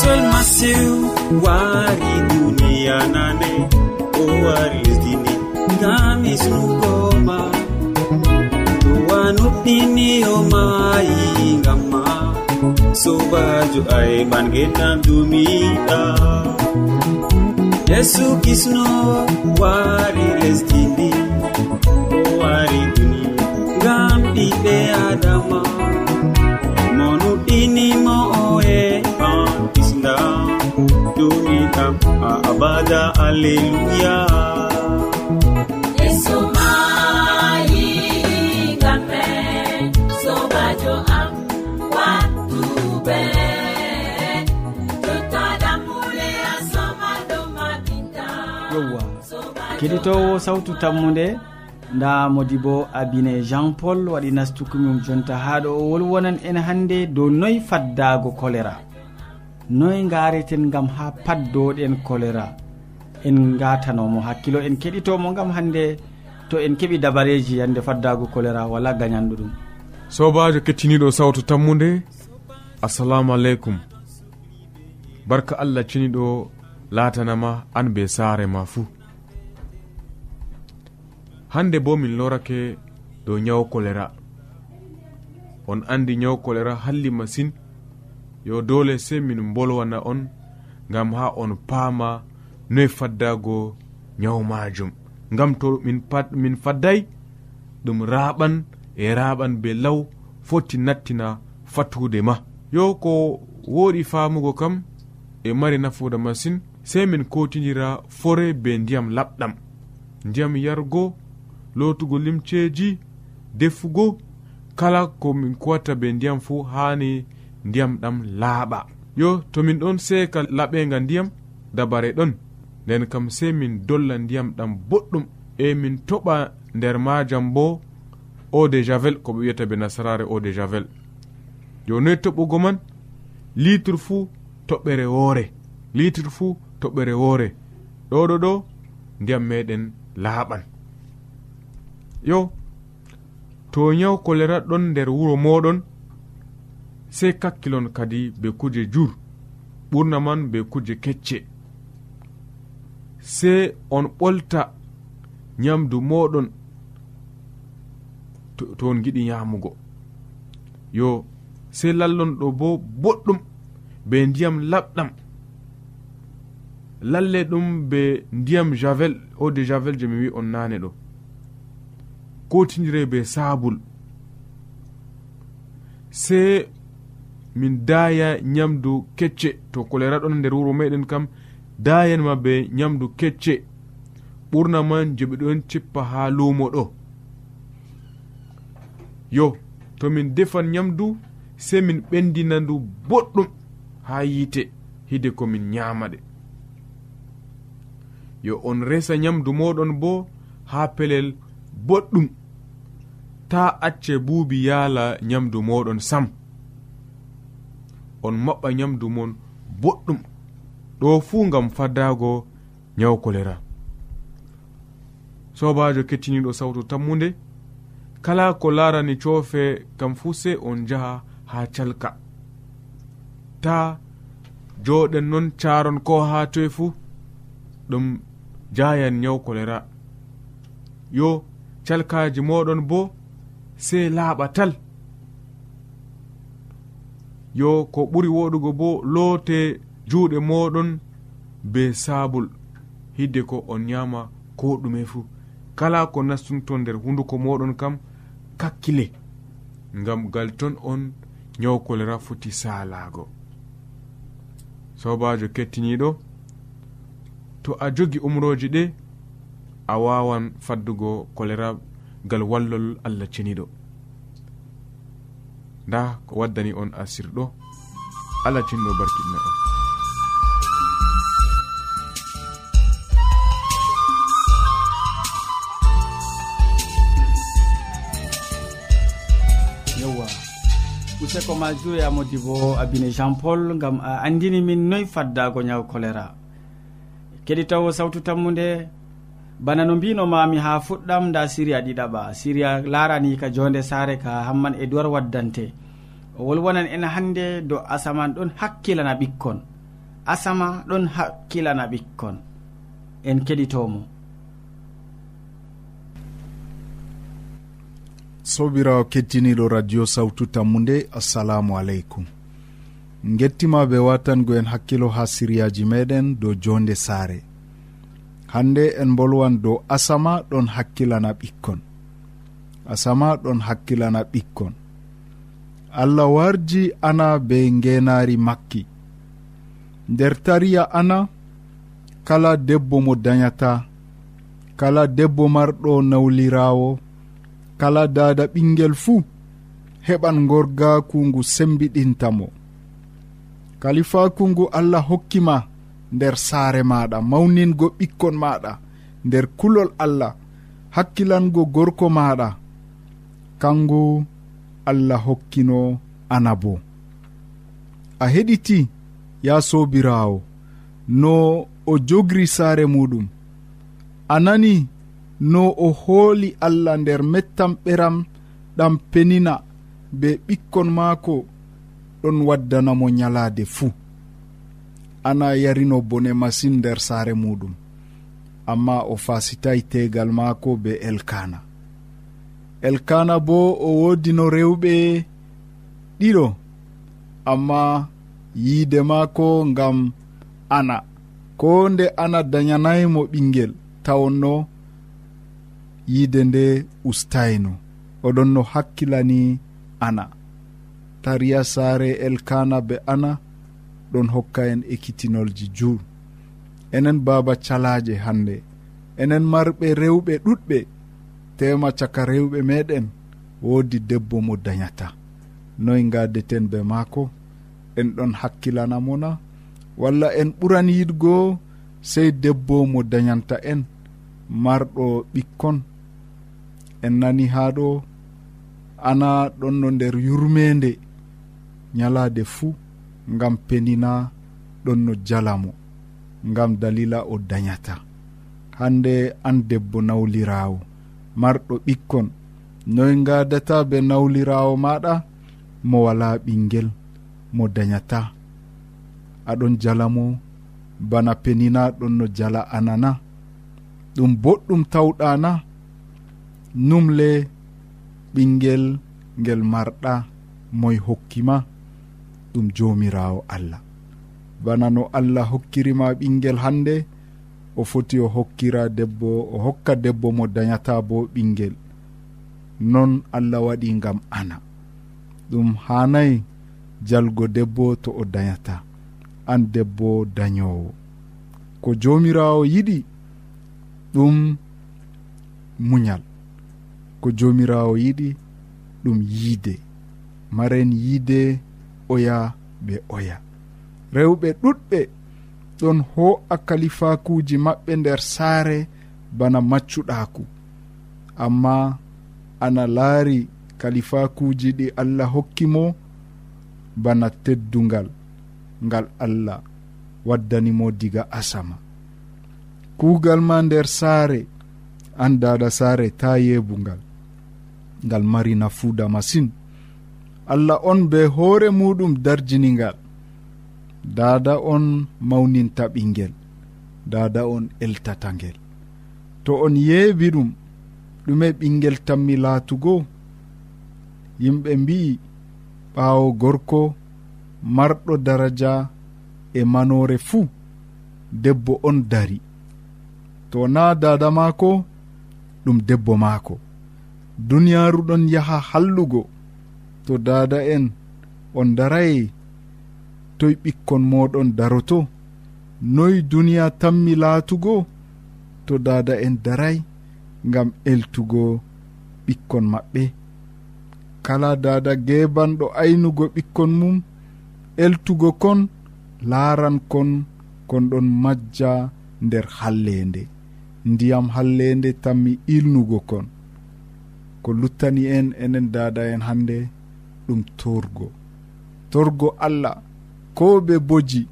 seul masihu wari duniya nane o wari lesdini ngam hisnugoma dowanuɗɗini o mayi ngam sobajo ayman genam dumiɗa yesu kisno wari lesdini o wari duni ngam ɓiɓɓe adama saada alleluya keɗitowo sawtu tammude nda modi bo abine jean paul waɗi nastukumum jonta ha ɗo. O wolwonan en hannde dow noyi faddago choléra noyi gareten gam ha paddoɗen choléra en gatanomo hakkilo en keɗitomo gam hande to en keeɓi dabareji hande faddago choléra wala gañanɗo ɗum. Sobajo kettiniɗo sawtu tammude assalamu aleykum. Barka allah ceniɗo latanama an be saare ma fuu. Hande bo min lorake dow nyawu choléra on andi nyawu choléra halli masine yo dole sey min bolwana on gam ha on paama noye faddago nyawu majum. Gam to min, min fadday ɗum raɓan e raɓan be law foti nattina fattude ma. Yo ko woɗi famugo kam e mari nafuda masin sey min kotidira fore be ndiyam laɓɗam. Ndiyam yargo lotugo limceji defugo kala ko min kuwata be ndiyam fuu hani ndiyam ɗam laaɓa. Yo to min ɗon seeka laɓega ndiyam dabare ɗon. nden kam sey min dolla ndiyam ɗam boɗɗum e min toɓa nder majam bo eau de javel ko ɓe wiyata be nasarare eau de javel. Jonoyi toɓugo man litre fuu toɓɓere woore litre fuu toɓɓere woore. Ɗoɗo ɗo ndiyam meɗen laaɓan. Yo to nyaw kolera ɗon nder wuro moɗon sey kakkilon kadi be kuje jur ɓurna man be kuje kecce. sey on ɓolta nyamdu moɗon to on giɗi yamugo yo sey lallon ɗo bo boɗɗum be ndiyam laɓɗam. Lalle ɗum be ndiyam javel eau de javel je mi wi on nane ɗo. Kotidire be sabul. Sey min daya nyamdu kecce to kolera ɗon nder wuro meɗen kam da en maɓɓe ñamdu kecce. Ɓurna man je ɓe ɗon cippa ha lumo ɗo. Yo tomin defan nyamdu sey min ɓendina ndu boɗɗum ha yite hide komin nyamaɗe yo on resa nyamdu moɗon bo ha pelel boɗɗum. Ta acce buubi yaala nyamdu moɗon sam. On maɓɓa nyamdu mon boɗɗum. ɗo fuu gam faddago nyawu kolera. Sobajo kettiniɗo sawtu tammude kala ko larani cofe kam fuu sey on jaha ha calka. Ta joɗen non caron ko ha toye fuu ɗum jayan nyawu kolera. Yo calkaji moɗon bo sey laaɓa tal. Yo ko ɓuri woɗugo bo loote juuɗe moɗon be sabul hidde ko on ñama ko ɗume fuu kala ko nastunto nder hunduko moɗon kam kakkile. Ngam gal ton on nyaw kolera foti salago sobajo kettiniɗo to a jogi umroji ɗe a wawan faddugo kolera gal wallol allah ceniɗo nda ko waddani on asirɗo allah ceniɗo barkiɗina on. seko ma juuya modibo abine jean paul gam a andini min noyi faddago nyaw choléra kedi taw sawtu tammude bana no mbinomami ha fuɗɗam nda siria ɗiɗaɓa siria larani ka jonde sare ka hamman e duwar waddante. O wolwonan en hande do asaman ɗon hakkilana ɓikkon. Asama ɗon hakkilana ɓikkon. En keɗitomo. sobirawo kettiniɗo radio sawtu tammude assalamu aleykum. Gettima ɓe watangoen hakkilo ha siriyaji meɗen dow jonde saare. Hande en bolwan dow asama ɗon hakkilana ɓikkon. Asama ɗon hakkilana ɓikkon. Allah warji ana be ngenari makki. Nder tariya ana kala debbo mo dayata kala debbo marɗo nawlirawo kala dada ɓingel fuu heɓan gorgaku ngu sembiɗintamo kalifaku ngu allah hokkima nder saare maɗa mawningo ɓikkon maɗa nder kulol allah hakkilango gorko maɗa kangu allah hokkino ana bo. A heɗiti ya sobirawo no o jogri saare muɗum. A nani no o hooli allah nder mettanɓeram ɗam penina be ɓikkon maako ɗon waddanamo ñalaade fuu. Ana yarino bone masin nder saare muɗum amma o fasitay tegal maako be elkana elkana bo o wodino rewɓe ɗiɗo amma yiide maako ngam ana. Ko nde ana dañanaymo ɓingel tawonno yiide nde ustayno oɗon no hakkilani ana. Tariya saare elkana be ana ɗon hokka en ekkitinolji juu enen baaba calaje hande enen marɓe rewɓe ɗuɗɓe tema caka rewɓe meɗen woodi debbo mo dañata noy gadeten be maako en ɗon hakkilana mona. Walla en ɓuran yidgo sey debbo mo dañanta en marɗo ɓikkon en nani ha ɗo. Ana ɗon no nder yurmede ñalade fuu gam penina ɗon no jalamo gam dalila o dañata hande an debbo nawlirawo marɗo ɓikkon. Noy gadata be nawlirawo maɗa mo wala ɓinguel mo dañata aɗon jalamo bana penina ɗon no jala anana. Ɗum boɗɗum tawɗana numle ɓingel ngel marɗa moy hokkima ɗum jomirawo allah. Bana no allah hokkirima ɓingel hande o foti o hokkira debbo o hokka debbo mo dañata bo ɓingel. Non allah waɗi gam ana. Ɗum hanayi jalgo debbo to o dañata an debbo dañowo ko jomirawo yiɗi ɗum muñal. ko jomirawo yiɗi ɗum yiide. Maren yiide oya ɓe oya. Rewɓe ɗuɗɓe ɗon ho'a kalifakuji maɓɓe nder saare bana maccuɗaku amma ana laari kalifakuji ɗi allah hokkimo bana teddungal ngal allah waddanimo diga asama. Kuugal ma nder saare an dada saare ta yeebu ngal ngal mari nafuuda masin. Allah on be hoore muɗum darjiningal dada on mawninta ɓinguel dada on eltata ngel. To on yeebi ɗum ɗume ɓinguel tammi laatugo yimɓe mbi'i ɓaawo gorko marɗo daraja e manore fuu debbo on dari. To na dada maako ɗum debbo maako. duniyaaru ɗon yaha hallugo. To dada en on daraye toye ɓikkon moɗon daroto. Noyi duniya tammi laatugo to dada en daray ngam eltugo ɓikkon maɓɓe. Kala dada gebanɗo aynugo ɓikkon mum eltugo kon laaran kon kon ɗon majja nder hallende ndiyam hallende tammi ilnugo kon. ko luttani en enen dada en hande ɗum torgo. Torgo allah ko ɓe boji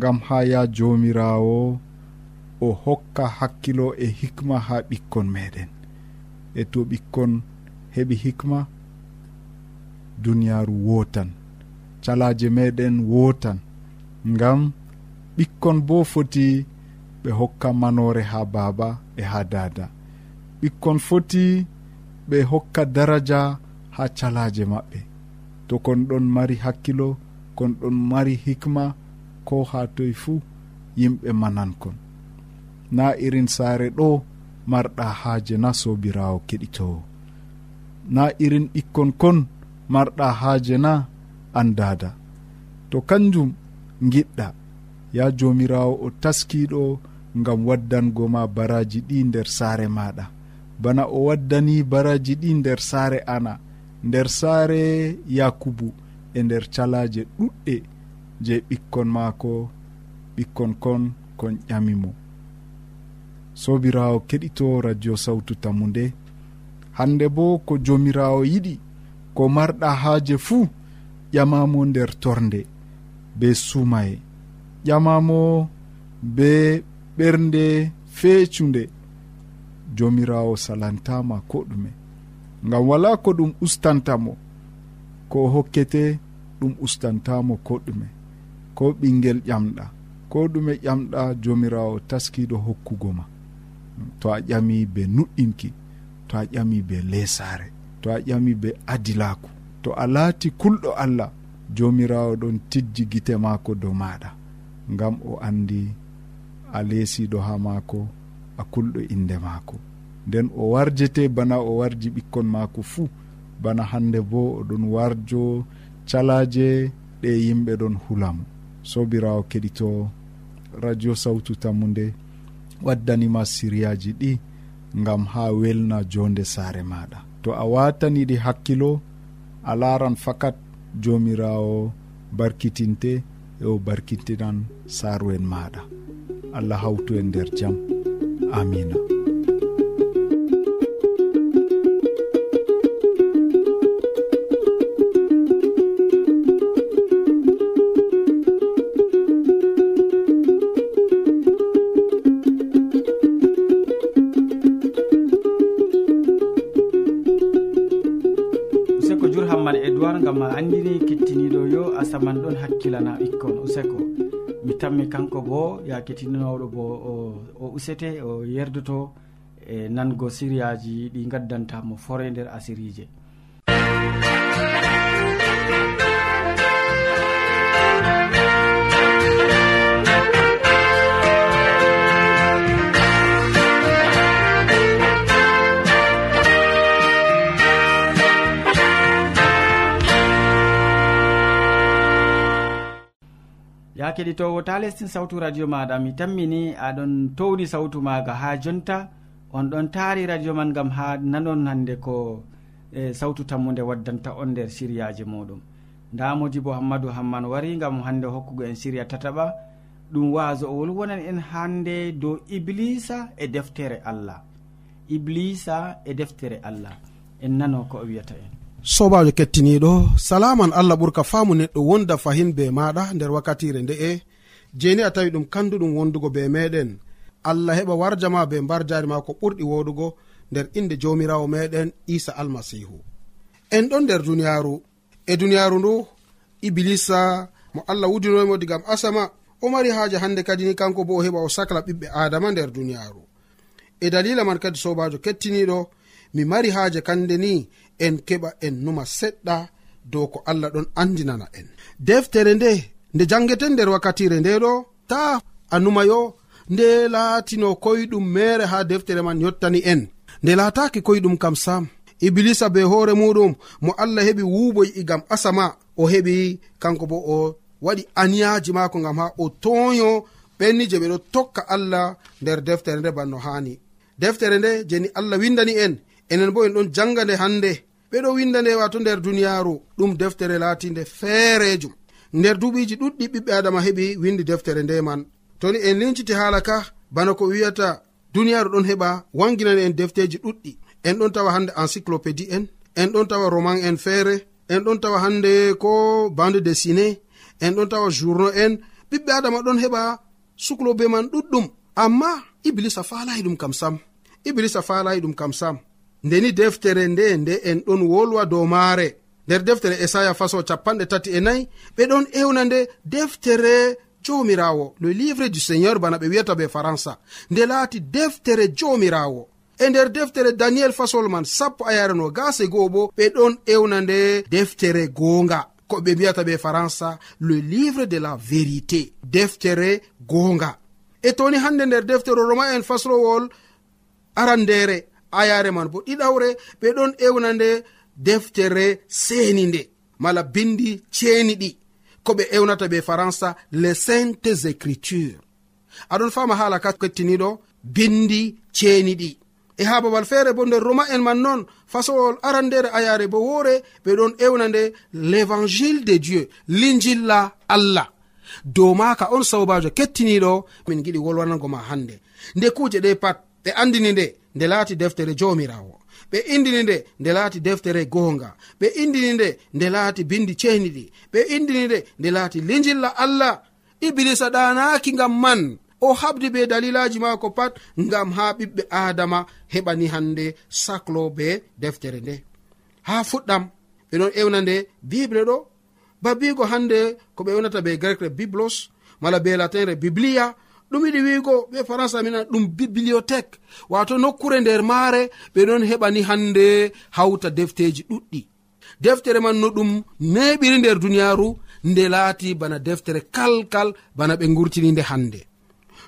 gam ha ya jomirawo o hokka hakkilo e hikma ha ɓikkon meɗen. E to ɓikkon heɓi hikma duniyaru wotan calaje meɗen wotan gam ɓikkon bo foti ɓe hokka manore ha baaba e ha dada. Ɓikkon foti ɓe hokka daraja ha calaje maɓɓe. To kon ɗon mari hakkilo kon ɗon mari hikma ko ha toye fuu yimɓe manankon na irin saare ɗo marɗa haaje na sobirawo keɗitowo na irin ɓikkon kon marɗa haaje na andada to kanjum giɗɗa ya jomirawo o taskiɗo ngam waddango ma baraji ɗi nder saare maɗa bana o waddani baraji ɗi nder saare ana nder saare yakubu e nder calaje ɗuɗɗe je ɓikkon maako ɓikkon kon kon ƴamimo sobirawo keɗito radio sawtu tammu nde hande bo ko jomirawo yiɗi ko marɗa haaje fuu ƴamamo nder torde be sumaye ƴamamo be ɓernde feecunde jomirawo salantama ko ɗume. Gam wala ko ɗum ustantamo ko hokkete ɗum ustantamo ko ɗume ko ɓinguel ƴamɗa ko ɗume ƴamɗa jomirawo taskiɗo hokkugo ma. To a ƴami be nuɗɗinki to a ƴami be lesare to a ƴami be adilaku. To a laati kulɗo allah jomirawo ɗon tijji gite maako dow maɗa ngam o andi a leesiɗo ha maako hakkulɗo inde maako. Nden o warjete bana o warji ɓikkon maako fuu bana hande bo oɗon warjo calaje ɗe yimɓe ɗon hulamo sobirawo keɗito radio sawtu tammude waddanima siriyaji ɗi gam ha welna jonde saare maɗa to a wataniɗi hakkilo a laran fakat jomirawo barkitinte e o barkitinan saaru en maɗa allah hawtu en nder jaam amina. Useko jur hammad edoird gam ma andini kettiniɗo yo asaman ɗon hakkilana ɓikkon. Useko tammi kanko bo ya kettinoɗo bo o usete o yerdoto e nango siriyaji ɗi gaddantamo fore nder asirije. keɗitowo ta lestin sawtu radio maɗa mi tammini aɗon towni sawtu maga ha jonta on ɗon taari radio man gam ha nanon hande ko e, sawtu tammude waddanta on nder siriyaji muɗum. Nda modi bo hammadou hamman wari gam hande hokkugo en siriya tataɓa ɗum waso owol wonan en hande dow iblisa e deftere allah. Iblisa e deftere allah. En nano ko o wiyata en. sobajo kettiniɗo salaman allah ɓurka faamu neɗɗo wonda fahin be maɗa nder wakkatire nde'e jeni a tawi ɗum kanduɗum wondugo be meɗen. Allah heɓa warjama be mbar jari ma ko ɓurɗi woɗugo nder inde jomirawo meɗen isa almasihu. En ɗon nder duniyaru. E duniyaru ndu iblisa mo allah wudinoymo digam asama o mari haaje hande kadi ni kanko bo o heɓa o sacla ɓiɓɓe adama nder duniyaru. E dalila man kadi sobajo kettiniɗo mi mari haaje kande ni en keɓa en numa seɗɗa dow ko allah ɗon andinana en. Deftere nde nde jangeten nder wakkatire nde ɗo ta a numayo nde laatino koyɗum mere ha deftere man yottani en. Nde laataki koyɗum kam sam iblisa be hoore muɗum mo allah heɓi wuuboy igam asama o heɓi kanko bo o waɗi aniyaji maako gam ha o toyo ɓenni je ɓeɗo tokka allah nder deftere nde banno hani deftere nde jeni allah windani en. enen bo en ɗon janga nde hande ɓeɗo winda nde wato nder duniyaru ɗum deftere latinde feerejum nder duɓiji ɗuɗɗi ɓiɓɓe adama heɓi windi deftere nde man. Toni en linciti haala ka bana ko wiyata duniyaru ɗon heɓa wanginani en defteji ɗuɗɗi en ɗon tawa hande encyclopédie en en ɗon tawa roman en feere en ɗon tawa hande ko bande dessiné en ɗon tawa journaux en. Ɓiɓɓe adama ɗon heɓa suklobe man ɗuɗɗum amma iblisa falayi ɗum kam sam. Iblisa falayi ɗum kam sam. ndeni deftere nde nde en ɗon wolwa dow maare. Nder deftere esaya faso capanɗe tati e nayi ɓe ɗon ewna nde deftere jomirawo le livre du seigneur bana ɓe wiyata be faransa. Nde laati deftere jomirawo e nder deftere daniyel fasol man sappo ayarano gase goo bo ɓe ɗon ewna nde deftere goonga. Ko ɓe mbiyata ɓe faransa le livre de la vérité. Deftere goonga. E toni hande nder deftere roma en fasrowol arandere. ayare man bo ɗiɗawre ɓe ɗon ewna nde deftere seni nde mala bindi ceeni ɗi ko ɓe ewnata be faransa les saintes écriture aɗon fama hala ka kettiniɗo bindi ceeni ɗi. E ha babal feere bo nder roma en man noon fasowol aran nder ayare bo woore ɓe ɗon ewna nde l'évangile de dieu linjilla allah. Dow maka on sobajo kettiniɗo min giɗi wolwanago ma hande nde kuuje ɗe pat ɓe andini nde nde laati deftere jomirawo ɓe indini nde nde laati deftere goonga. Ɓe indini nde nde laati bindi cehniɗi ɓe indini nde nde laati lijilla allah. Iblisa ɗanaki ngam man. O habdi be dalilaji maako pat ngam ha ɓiɓɓe adama heɓani hande saclo be deftere nde. Ha fuɗɗam ɓe ɗon ewna nde bible ɗo. Babigo hande ko ɓe ewnata be grecre biblos mala be latinre biblia ɗum yiɗi wiigo ɓe faransa mina ɗum bibliothèque. Wato nokkure nder maare ɓe ɗon heɓani hande hawta defteji ɗuɗɗi. Deftere man no ɗum neɓiri nder duniyaaru nde laati bana deftere kalkal bana ɓe gurtini nde hande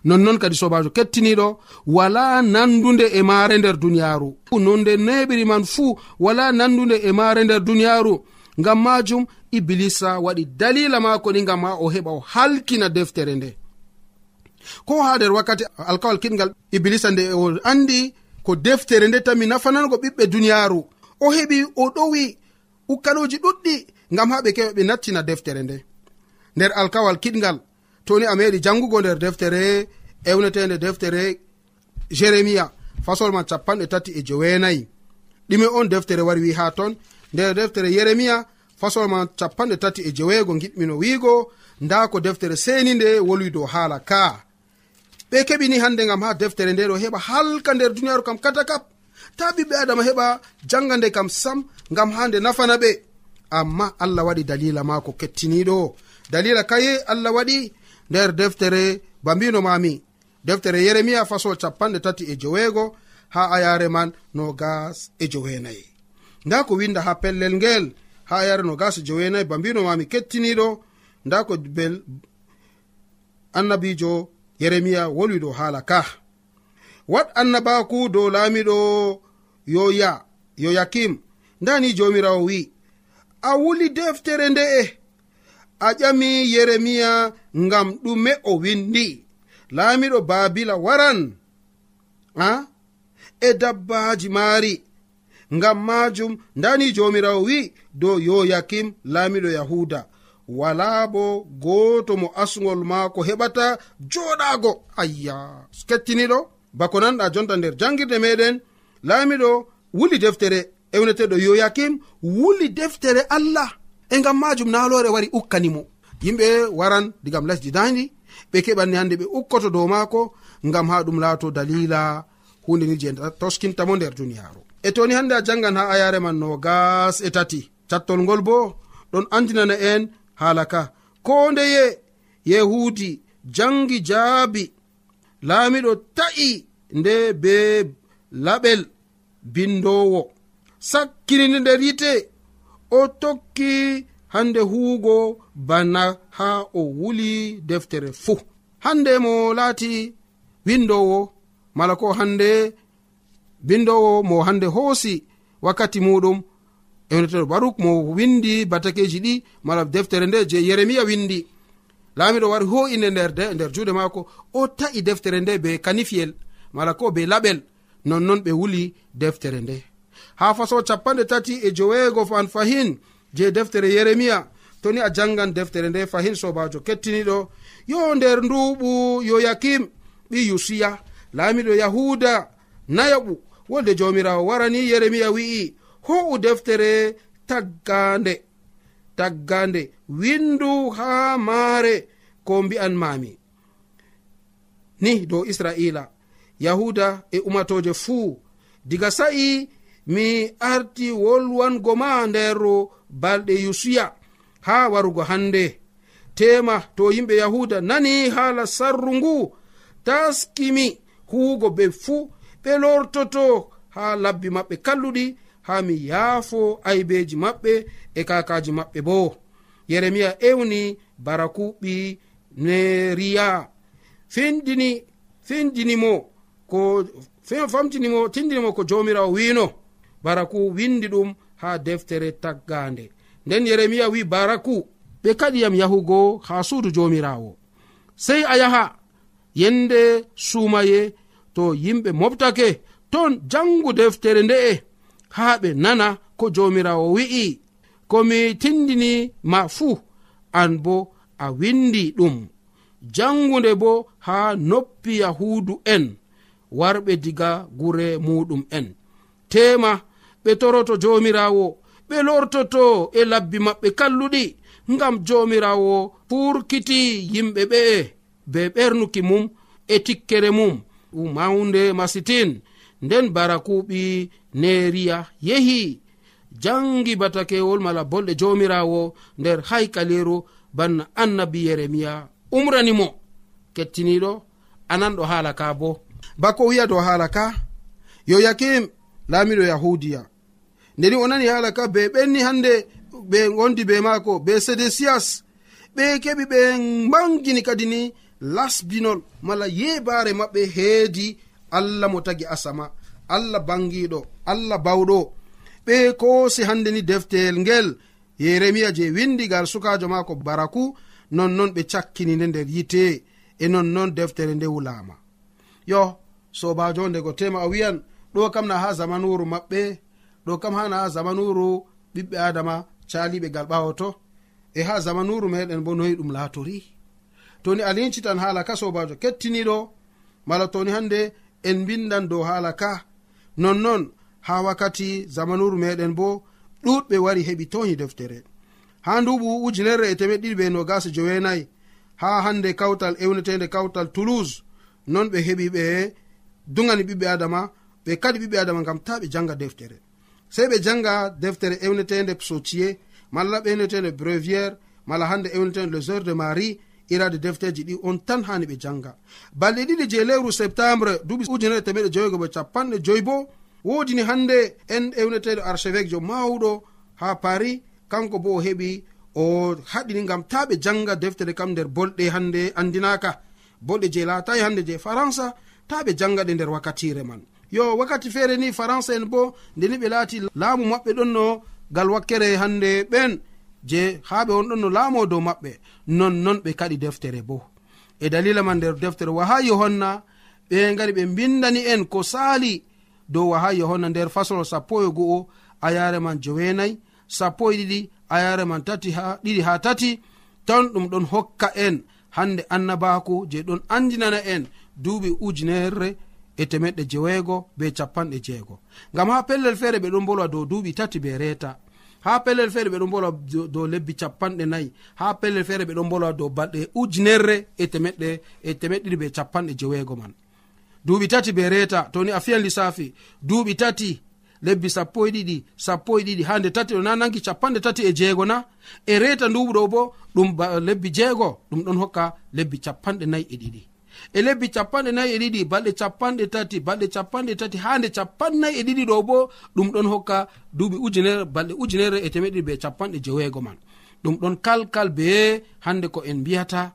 nonnon kadi sobajo kettiniɗo wala nandude e maare nder duniyaaru. Nonde neɓiri man fuu wala nandude e maare nder duniyaaru. Ngam majum iblisa waɗi dalila maako ni ngam ha o heɓa o halkina deftere nde. ko ha nder wakkati alkawal kiɗgal iblisa nde o andi ko deftere nde tami nafanango ɓiɓɓe duniyaaru o heɓi o ɗowi ukkaloji ɗuɗɗi ngam ha ɓe keɓa ɓe nattina deftere nde. Nder alkawal kiɗgal toni a meɗi jangugo nder deftere ewnetede deftere jeremia fasol ma capanɗe tati e joweenayi ɗume on deftere wari wi ha ton. Nder deftere yeremia fasol ma capanɗe tati e joweego giɗmino wiigo nda ko deftere seni nde wolwi dow haala ka ɓe keɓini hande gam ha deftere nde ɗo heɓa halka nder duniyaru kam kata kap. Ta ɓiɓɓe adama heɓa janga nde kam sam gam ha nde nafana ɓe. Amma allah waɗi dalila maako kettiniɗo dalila kaye allah waɗi nder deftere ba mbinomami deftere yeremiya fasol capanɗe tati e joweego ha ayare man no gas e joweenayi. Nda ko winda ha pellel ngel ha ayare no gas e joweenayi ba mbinomami kettiniɗo nda ko bel annabijo yeremiya wolwi dow haala ka. Wat annabaku dow laamiɗo yoya yoyakim ndani jomirawo wi'i a wuli deftere nde'e a ƴami yeremiya ngam ɗume o windi laamiɗo babila waran a? E dabbaji maari. Ngam majum ndani jomirawo wi'i dow yoyakim laamiɗo yahuda wala bo gooto mo asgol maako heɓata joɗaago ayya kettiniɗo bako nanɗa jonta nder jangirde meɗen laamiɗo wuli deftere ewneteɗo yoyakim wuli deftere allah. E ngam majum naalore wari ukkanimo yimɓe waran digam lesdi dandi ɓe keɓanni hande ɓe ukkoto dow maako ngam ha ɗum laato dalila hundeni je toskintamo nder duniyaaru. E toni hande a jangan ha ayare man no gas e tati. Cattol ngol bo ɗon andinana en haala ka ko ndeye yehudi jangi jaabi. Laamiɗo ta'i nde be laɓel bindowo. Sakkinide nder yite o tokki hande huugo bana ha o wuli deftere fuu hande mo laati windowo mala ko hande bindowo mo hande hoosi wakkati muɗum ewneteɗo baruk mo windi batakeji ɗi mala deftere nde je yeremiya windi. Laamiɗo wari ho'ine nder de nder juuɗe maako o ta'i deftere nde be kanifiyel mala ko be laɓel. Nonnon ɓe wuli deftere nde. Ha faso capanɗe tati e joweego fan fahin je deftere yeremiya toni a jangan deftere nde fahin sobajo kettiniɗo. Yo nder nduɓu yoyakim ɓi yusiya. Laamiɗo yahuda nayaɓu wolde jawmirawo warani yeremiya wi'i. ho'u deftere taggande taggande windu ha maare ko mbi'an mami ni dow israila yahuda e umatoje fuu diga sa'i mi arti wolwango ma nder balɗe yusuya ha warugo hande tema to yimɓe yahuda nani haala sarru ngu taskimi huugo ɓe fuu ɓe lortoto ha labbi maɓɓe kalluɗi ha mi yaafo aybeji maɓɓe e kakaji maɓɓe bo yeremiya ewni barakuɓɓi neriya findini findinimo ko famtinimo tindinimo ko jomirawo wino baraku windi ɗum ha deftere taggande nden yeremiya wi baraku ɓe kaɗiyam yahugo ha suudu jomirawo sey a yaha yende sumaye to yimɓe moftake ton jangu deftere nde'e. haa ɓe nana ko jomirawo wi'i. Komi tindini ma fuu an bo a windi ɗum. Jangunde bo haa noppi yahudu en warɓe diga gure muɗum en. Tema ɓe toroto jomirawo ɓe lortoto e labbi maɓɓe kalluɗi ngam jomirawo furkiti yimɓe ɓe'e be ɓernuki mum e tikkere mum. Mawnde masitin. nden barakuɓi neriya yehi. Jangi batakewol mala bolɗe jomirawo nder haykaleru banna annabi yeremiya. Umranimo kettiniɗo ananɗo haala ka bo. Bako wiya dow haala ka yo yakim laamiɗo yahudiya ndeni o nani haala ka be ɓenni hande ɓe gondi be maako be sedesias? Ɓe keɓi ɓe mbangini kadi ni lasbinol mala yebare maɓɓe heedi allah mo tagi asama allah bangiɗo allah bawɗo. Ɓe kosi hande ni defteyel ngel yeremiya je windigal sukajo mako baraku nonnon ɓe cakkini nde nder yite e nonnon deftere nde wulama yo sobajo ndego tema o wiyan ɗo kam na ha zamanuru maɓɓe ɗo kam hana ha zamanuru ɓiɓɓe adama caliɓe gal ɓawoto e ha zamanuru meɗen bo noyi ɗum latori toni alincitan hala ka sobajo kettiniɗo mala toni hande en bindan dow haala ka. Nonnon ha wakkati zamanuru meɗen bo ɗuɗɓe wari heɓi towni deftere. Ha nduɓu ujunerre e temeɗɗiɗi ɓe no gasa jowenayi. Ha hande kawtal ewnetede kawtal toulouse non ɓe heɓi ɓe dugani ɓiɓɓe adama ɓe kadi ɓiɓɓe adama gam ta ɓe janga deftere. Sei ɓe janga deftere ewnetede sotie malla ewnetede breviére mala hande ewnetede les heures de marie irade defteji ɗi on tan hani ɓe janga. Balɗe ɗiɗi je lewru septembre duɓi ujunere temeɗe joyigo ɓe capanɗe joyi bo wodini hande en ewneteɗo archevêque jo mawɗo ha paris. Kanko bo o heɓi o haɗini gam ta ɓe janga deftere kam nder bolɗe hande andinaka. Bolɗe je latayi hande je faransa ta ɓe janga ɗe nder wakkatire man. Yo wakkati feere ni faransa en bo ndeni ɓe laati laamu maɓɓe ɗon no gal wakkere hande ɓen. je ha ɓe wonɗon no laamo dow maɓɓe nonnon ɓe kaɗi deftere bo. E dalila man nder deftere waha yohanna ɓe gari ɓe bindani en ko saali. Dow waha yohanna nder faslol sappo e go'o ayare man jowenayi sappo e ɗiɗi ayare man tati ha ɗiɗi ha tati ton ɗum ɗon hokka en hande annabako je ɗon andinana en duuɓi ujunerre e temeɗɗe jeweego be capanɗe jeego. Ngam ha pellel feere ɓe ɗon bolwa dow duuɓi tati be reeta. ha pellel feere ɓeɗo mbolwa dow lebbi capanɗe nayi ha pellel feere ɓeɗo mbolwa dow balɗe ujunerre e temeɗɗe e temeɗɗiɗi ɓe capanɗe jeweego man. Duuɓi tati be reeta toni a fiyan lissafi duuɓi tati lebbi sappo e ɗiɗi sappo e ɗiɗi. Ha nde tati ɗo na nangi capanɗe tati e jeego na. E reeta nduɓu ɗo bo ɗum lebbi jeego ɗum ɗon hokka lebbi capanɗe nayi e ɗiɗi. e lebbi capanɗe nayi e ɗiɗi balɗe capanɗe tati balɗe capanɗe tati ha nde capannayi e ɗiɗi ɗo bo ɗum ɗon hokka duuɓi ujunere balɗe ujunere e temeɗiɗi be capanɗe jeweego man. Ɗum ɗon kalkal be hande ko en mbiyata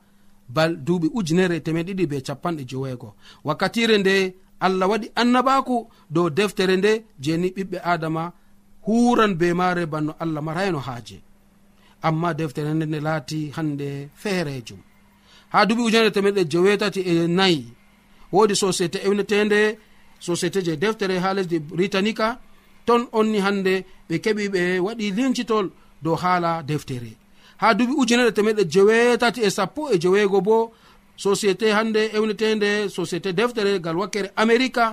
bal duuɓi ujunere e temeɗiɗi be capanɗe jeweego. Wakkatire nde allah waɗi annabaku dow deftere nde jeni ɓiɓɓe adama huran be mare banno allah marayno haaje. Amma deftere nde nde laati hande feerejum ha duuɓi ujunere temeɗe jewetati e eh, nayi woodi société ewnetende société je deftere ha lesdi britanica ton onni hande ɓe keɓi ɓe waɗi lincitol dow haala deftere. Ha duuɓi ujunere temeɗe jewetati e eh, sappo e jeweego bo. Société hande ewnetende société deftere gal wakkere america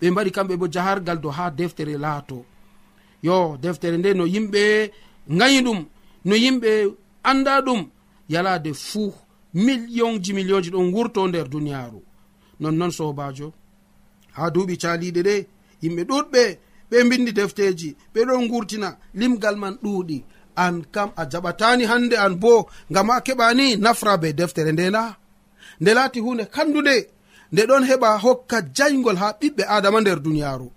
ɓe mbaɗi kamɓe bo jahargal dow ha deftere laato. Yo deftere nde no yimɓe gayi ɗum no yimɓe anda ɗum yalade fuu. millionji millionji ɗon wurto nder duniyaaru. Nonnoon sobajo ha duuɓi caliɗe ɗe yimɓe ɗuɗɓe ɓe bindi defteji ɓe ɗon gurtina limgal man ɗuuɗi. An kam a jaɓatani hande an bo ngam a keɓani nafra be deftere ndena nde laati hunde kandude nde ɗon heɓa hokka jaygol ha ɓiɓɓe adama nder duniyaaru.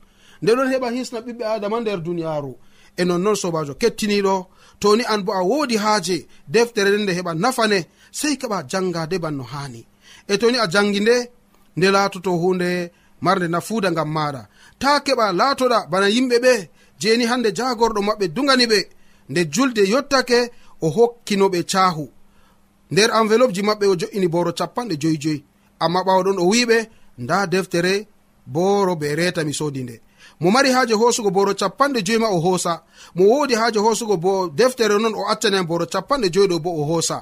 Nde ɗon heɓa hisna ɓiɓɓe adama nder duniyaaru. E nonnoon sobajo kettiniɗo toni an bo a wodi haaje deftere nde nde heɓa nafane sei keɓa janga deban no hani e toni a jangi nde nde laatoto hunde marde nafuuda ngam maɗa ta keɓa laatoɗa bana yimɓe ɓe jeni hande jagorɗo maɓɓe dugani ɓe nde julde yottake o hokkinoɓe caahu. Nder enveloppe ji maɓɓe o jo'ini boro capanɗe joyi joyi amma ɓawaɗon o wiɓe nda deftere boro be reta mi sodi nde. Mo mari haaje hoosugo boro capanɗe joyi ma o hoosa. Mo wodi haaje hoosugo bo deftere non o accanen boro capanɗe joyi ɗo bo o hoosa.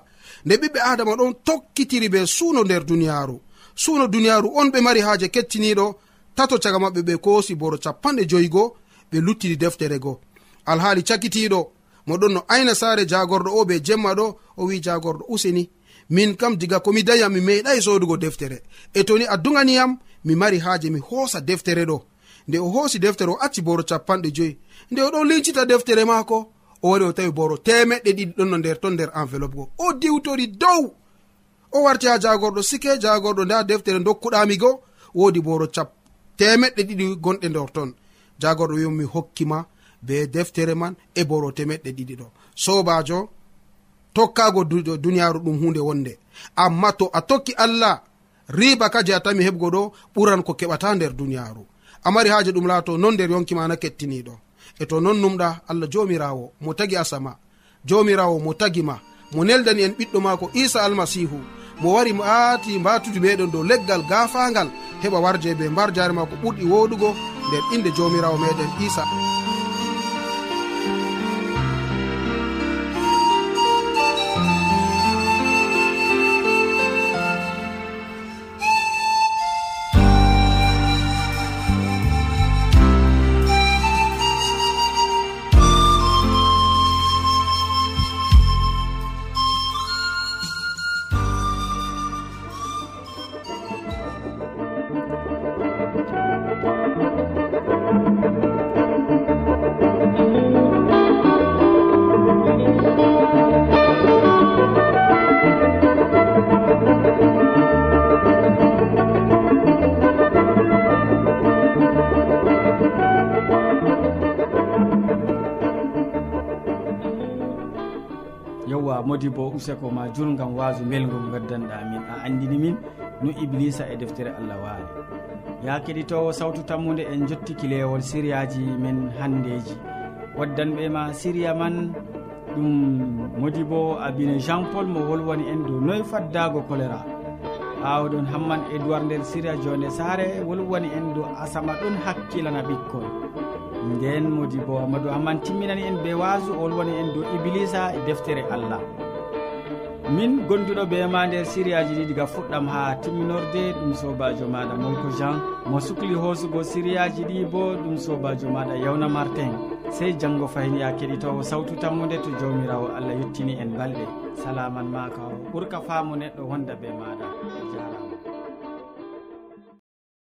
nde ɓiɓɓe adama ɗon tokkitiri be suuno nder duniyaaru. Suuno duniyaaru on ɓe mari haaje kettiniiɗo. Tato caga maɓɓe ɓe koosi boro capanɗe joyigo ɓe luttidi deftere go. Alhaali cakitiiɗo moɗon no ayna saare jagorɗo o be jemma ɗo o wi jagorɗo useni. Min kam diga komi dayam mi meeɗai sodugo deftere. E toni a duganiyam mi mari haaje mi hoosa deftere ɗo. Nde o hoosi deftere o acci boro capanɗe joyi. Nde o ɗon lincita deftere maako o wari o tawi boro temeɗɗe ɗiɗi ɗon no nder ton nder enveloppe go o diwtori dow. O warti ha jagorɗo sike jagorɗo nda deftere dokkuɗami go wodi boro cap temeɗɗe ɗiɗi gonɗe nder ton. Jagorɗo wi mi hokkima be deftere man e boro temeɗɗe ɗiɗi ɗo. Sobajo tokkago duniyaru ɗum hunde wonde. Amma to a tokki allah riba kaje a tami heɓgo ɗo ɓuran ko keɓata nder duniyaru amari haji ɗum laato non nder yonkima na kettiniɗo e to non numɗa allah jomirawo mo tagi asama jomirawo mo tagima mo neldani en ɓiɗɗo mako isa almasihu. Mo wari mo aati mbatude meɗen dow leggal gafangal heɓa warje be mbar jare maako ɓurɗi woɗugo nden inde jomirawo meɗen isa. a modi bo useko ma jur gam wasu welgol gaddanɗa min a andini min no iblisa e deftere allah waali. Ya keɗitowo sawtu tammude en jottiki lewol siriyaji men handeji. Waddanɓe ma siriya man ɗum modi bo abine jean paul mo wolwani en dow noy faddago choléra awɗon hamman e duwar nder siriya jonde saare wolwani en dow asama ɗon hakkilana ɓikkoy nden modi bo amadou hamman timminani en be wasu o wolwani en dow iblisa e deftere allah. Min gonduɗo be ma nder siriyaji ɗi diga fuɗɗam ha timminorde ɗum sobajo maɗa molko jean. Mo sukli hoosugo siriyaji ɗi bo ɗum sobajo maɗa yawna martin. Sey janggo fayni ya keɗitowo sawtu tammude to jawmirawo allah yettini en balɗe. Salaman ma ka ɓurka faamu neɗɗo wonda be maɗa e jarama